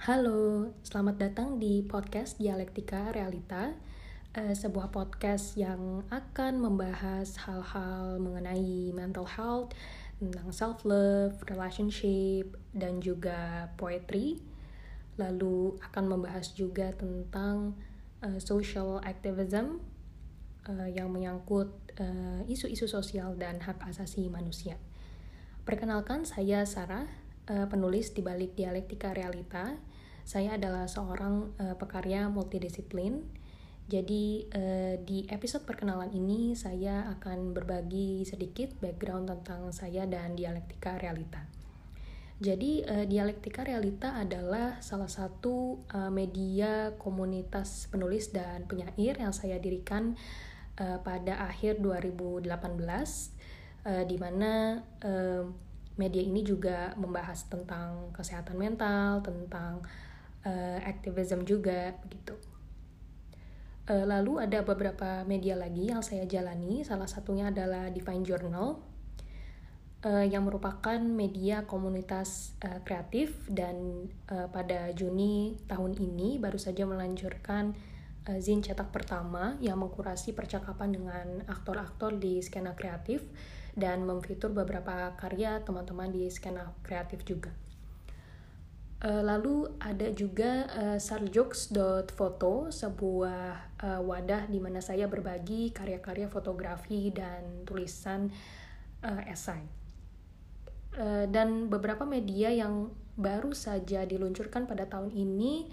Halo, selamat datang di podcast Dialektika Realita, uh, sebuah podcast yang akan membahas hal-hal mengenai mental health, tentang self-love, relationship, dan juga poetry. Lalu akan membahas juga tentang uh, social activism uh, yang menyangkut isu-isu sosial dan hak asasi manusia. Perkenalkan, saya Sarah, penulis di balik Dialektika Realita saya adalah seorang uh, pekarya multidisiplin. Jadi uh, di episode perkenalan ini saya akan berbagi sedikit background tentang saya dan dialektika realita. Jadi uh, dialektika realita adalah salah satu uh, media komunitas penulis dan penyair yang saya dirikan uh, pada akhir 2018 uh, di mana uh, media ini juga membahas tentang kesehatan mental, tentang uh, activism juga begitu. Uh, lalu ada beberapa media lagi yang saya jalani, salah satunya adalah Divine Journal uh, yang merupakan media komunitas uh, kreatif dan uh, pada Juni tahun ini baru saja melanjutkan uh, zin cetak pertama yang mengkurasi percakapan dengan aktor-aktor di skena kreatif dan memfitur beberapa karya teman-teman di skena kreatif juga. Uh, lalu ada juga uh, eh, sarjokes.foto, sebuah uh, wadah di mana saya berbagi karya-karya fotografi dan tulisan uh, esai. Uh, dan beberapa media yang baru saja diluncurkan pada tahun ini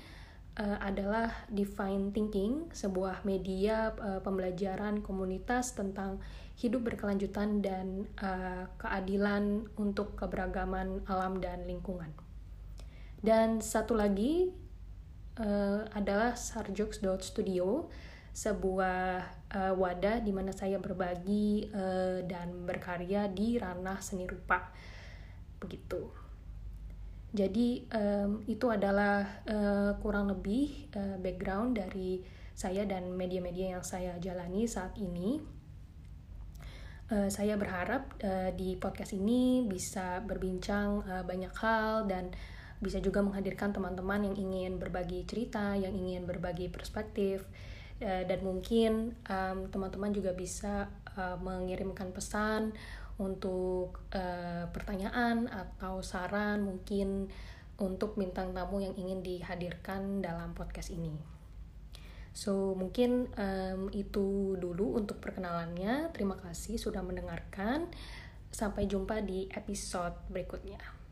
uh, adalah Define Thinking, sebuah media uh, pembelajaran komunitas tentang hidup berkelanjutan dan uh, keadilan untuk keberagaman alam dan lingkungan. Dan satu lagi uh, adalah sarjokes.studio, sebuah uh, wadah di mana saya berbagi uh, dan berkarya di ranah seni rupa. Begitu. Jadi um, itu adalah uh, kurang lebih uh, background dari saya dan media-media yang saya jalani saat ini. Uh, saya berharap uh, di podcast ini bisa berbincang uh, banyak hal dan bisa juga menghadirkan teman-teman yang ingin berbagi cerita, yang ingin berbagi perspektif, uh, dan mungkin teman-teman um, juga bisa uh, mengirimkan pesan untuk uh, pertanyaan atau saran mungkin untuk bintang tamu yang ingin dihadirkan dalam podcast ini. So, mungkin um, itu dulu untuk perkenalannya. Terima kasih sudah mendengarkan. Sampai jumpa di episode berikutnya.